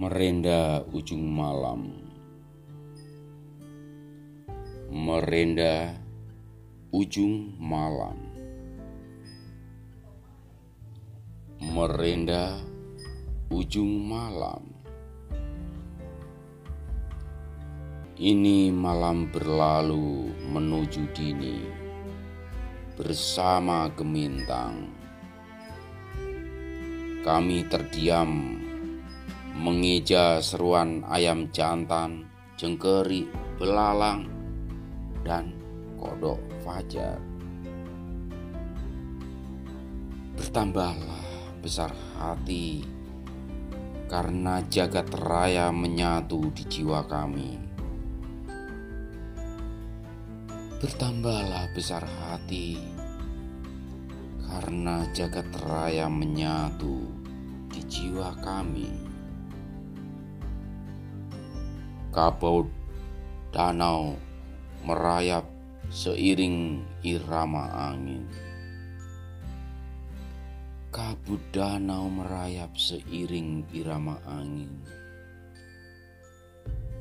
Merenda ujung malam. Merenda ujung malam. Merenda ujung malam. Ini malam berlalu menuju dini Bersama gemintang. Kami terdiam mengeja seruan ayam jantan, jengkerik, belalang, dan kodok fajar. Bertambahlah besar hati karena jagat raya menyatu di jiwa kami. Bertambahlah besar hati karena jagat raya menyatu di jiwa kami kabut danau merayap seiring irama angin. Kabut danau merayap seiring irama angin.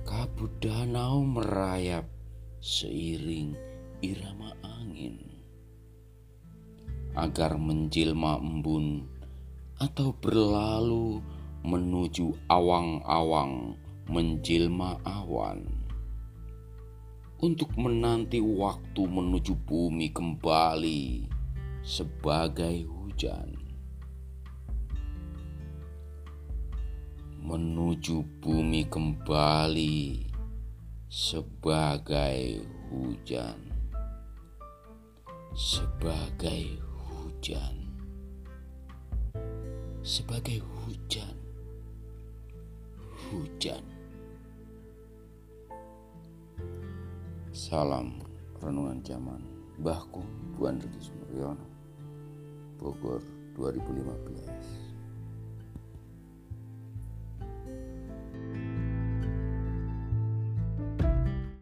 Kabut danau merayap seiring irama angin. Agar menjelma embun atau berlalu menuju awang-awang menjelma awan untuk menanti waktu menuju bumi kembali sebagai hujan. Menuju bumi kembali sebagai hujan. Sebagai hujan. Sebagai hujan. Hujan. Salam Renungan Zaman Bahku Buan Riki Sumuryono Bogor 2015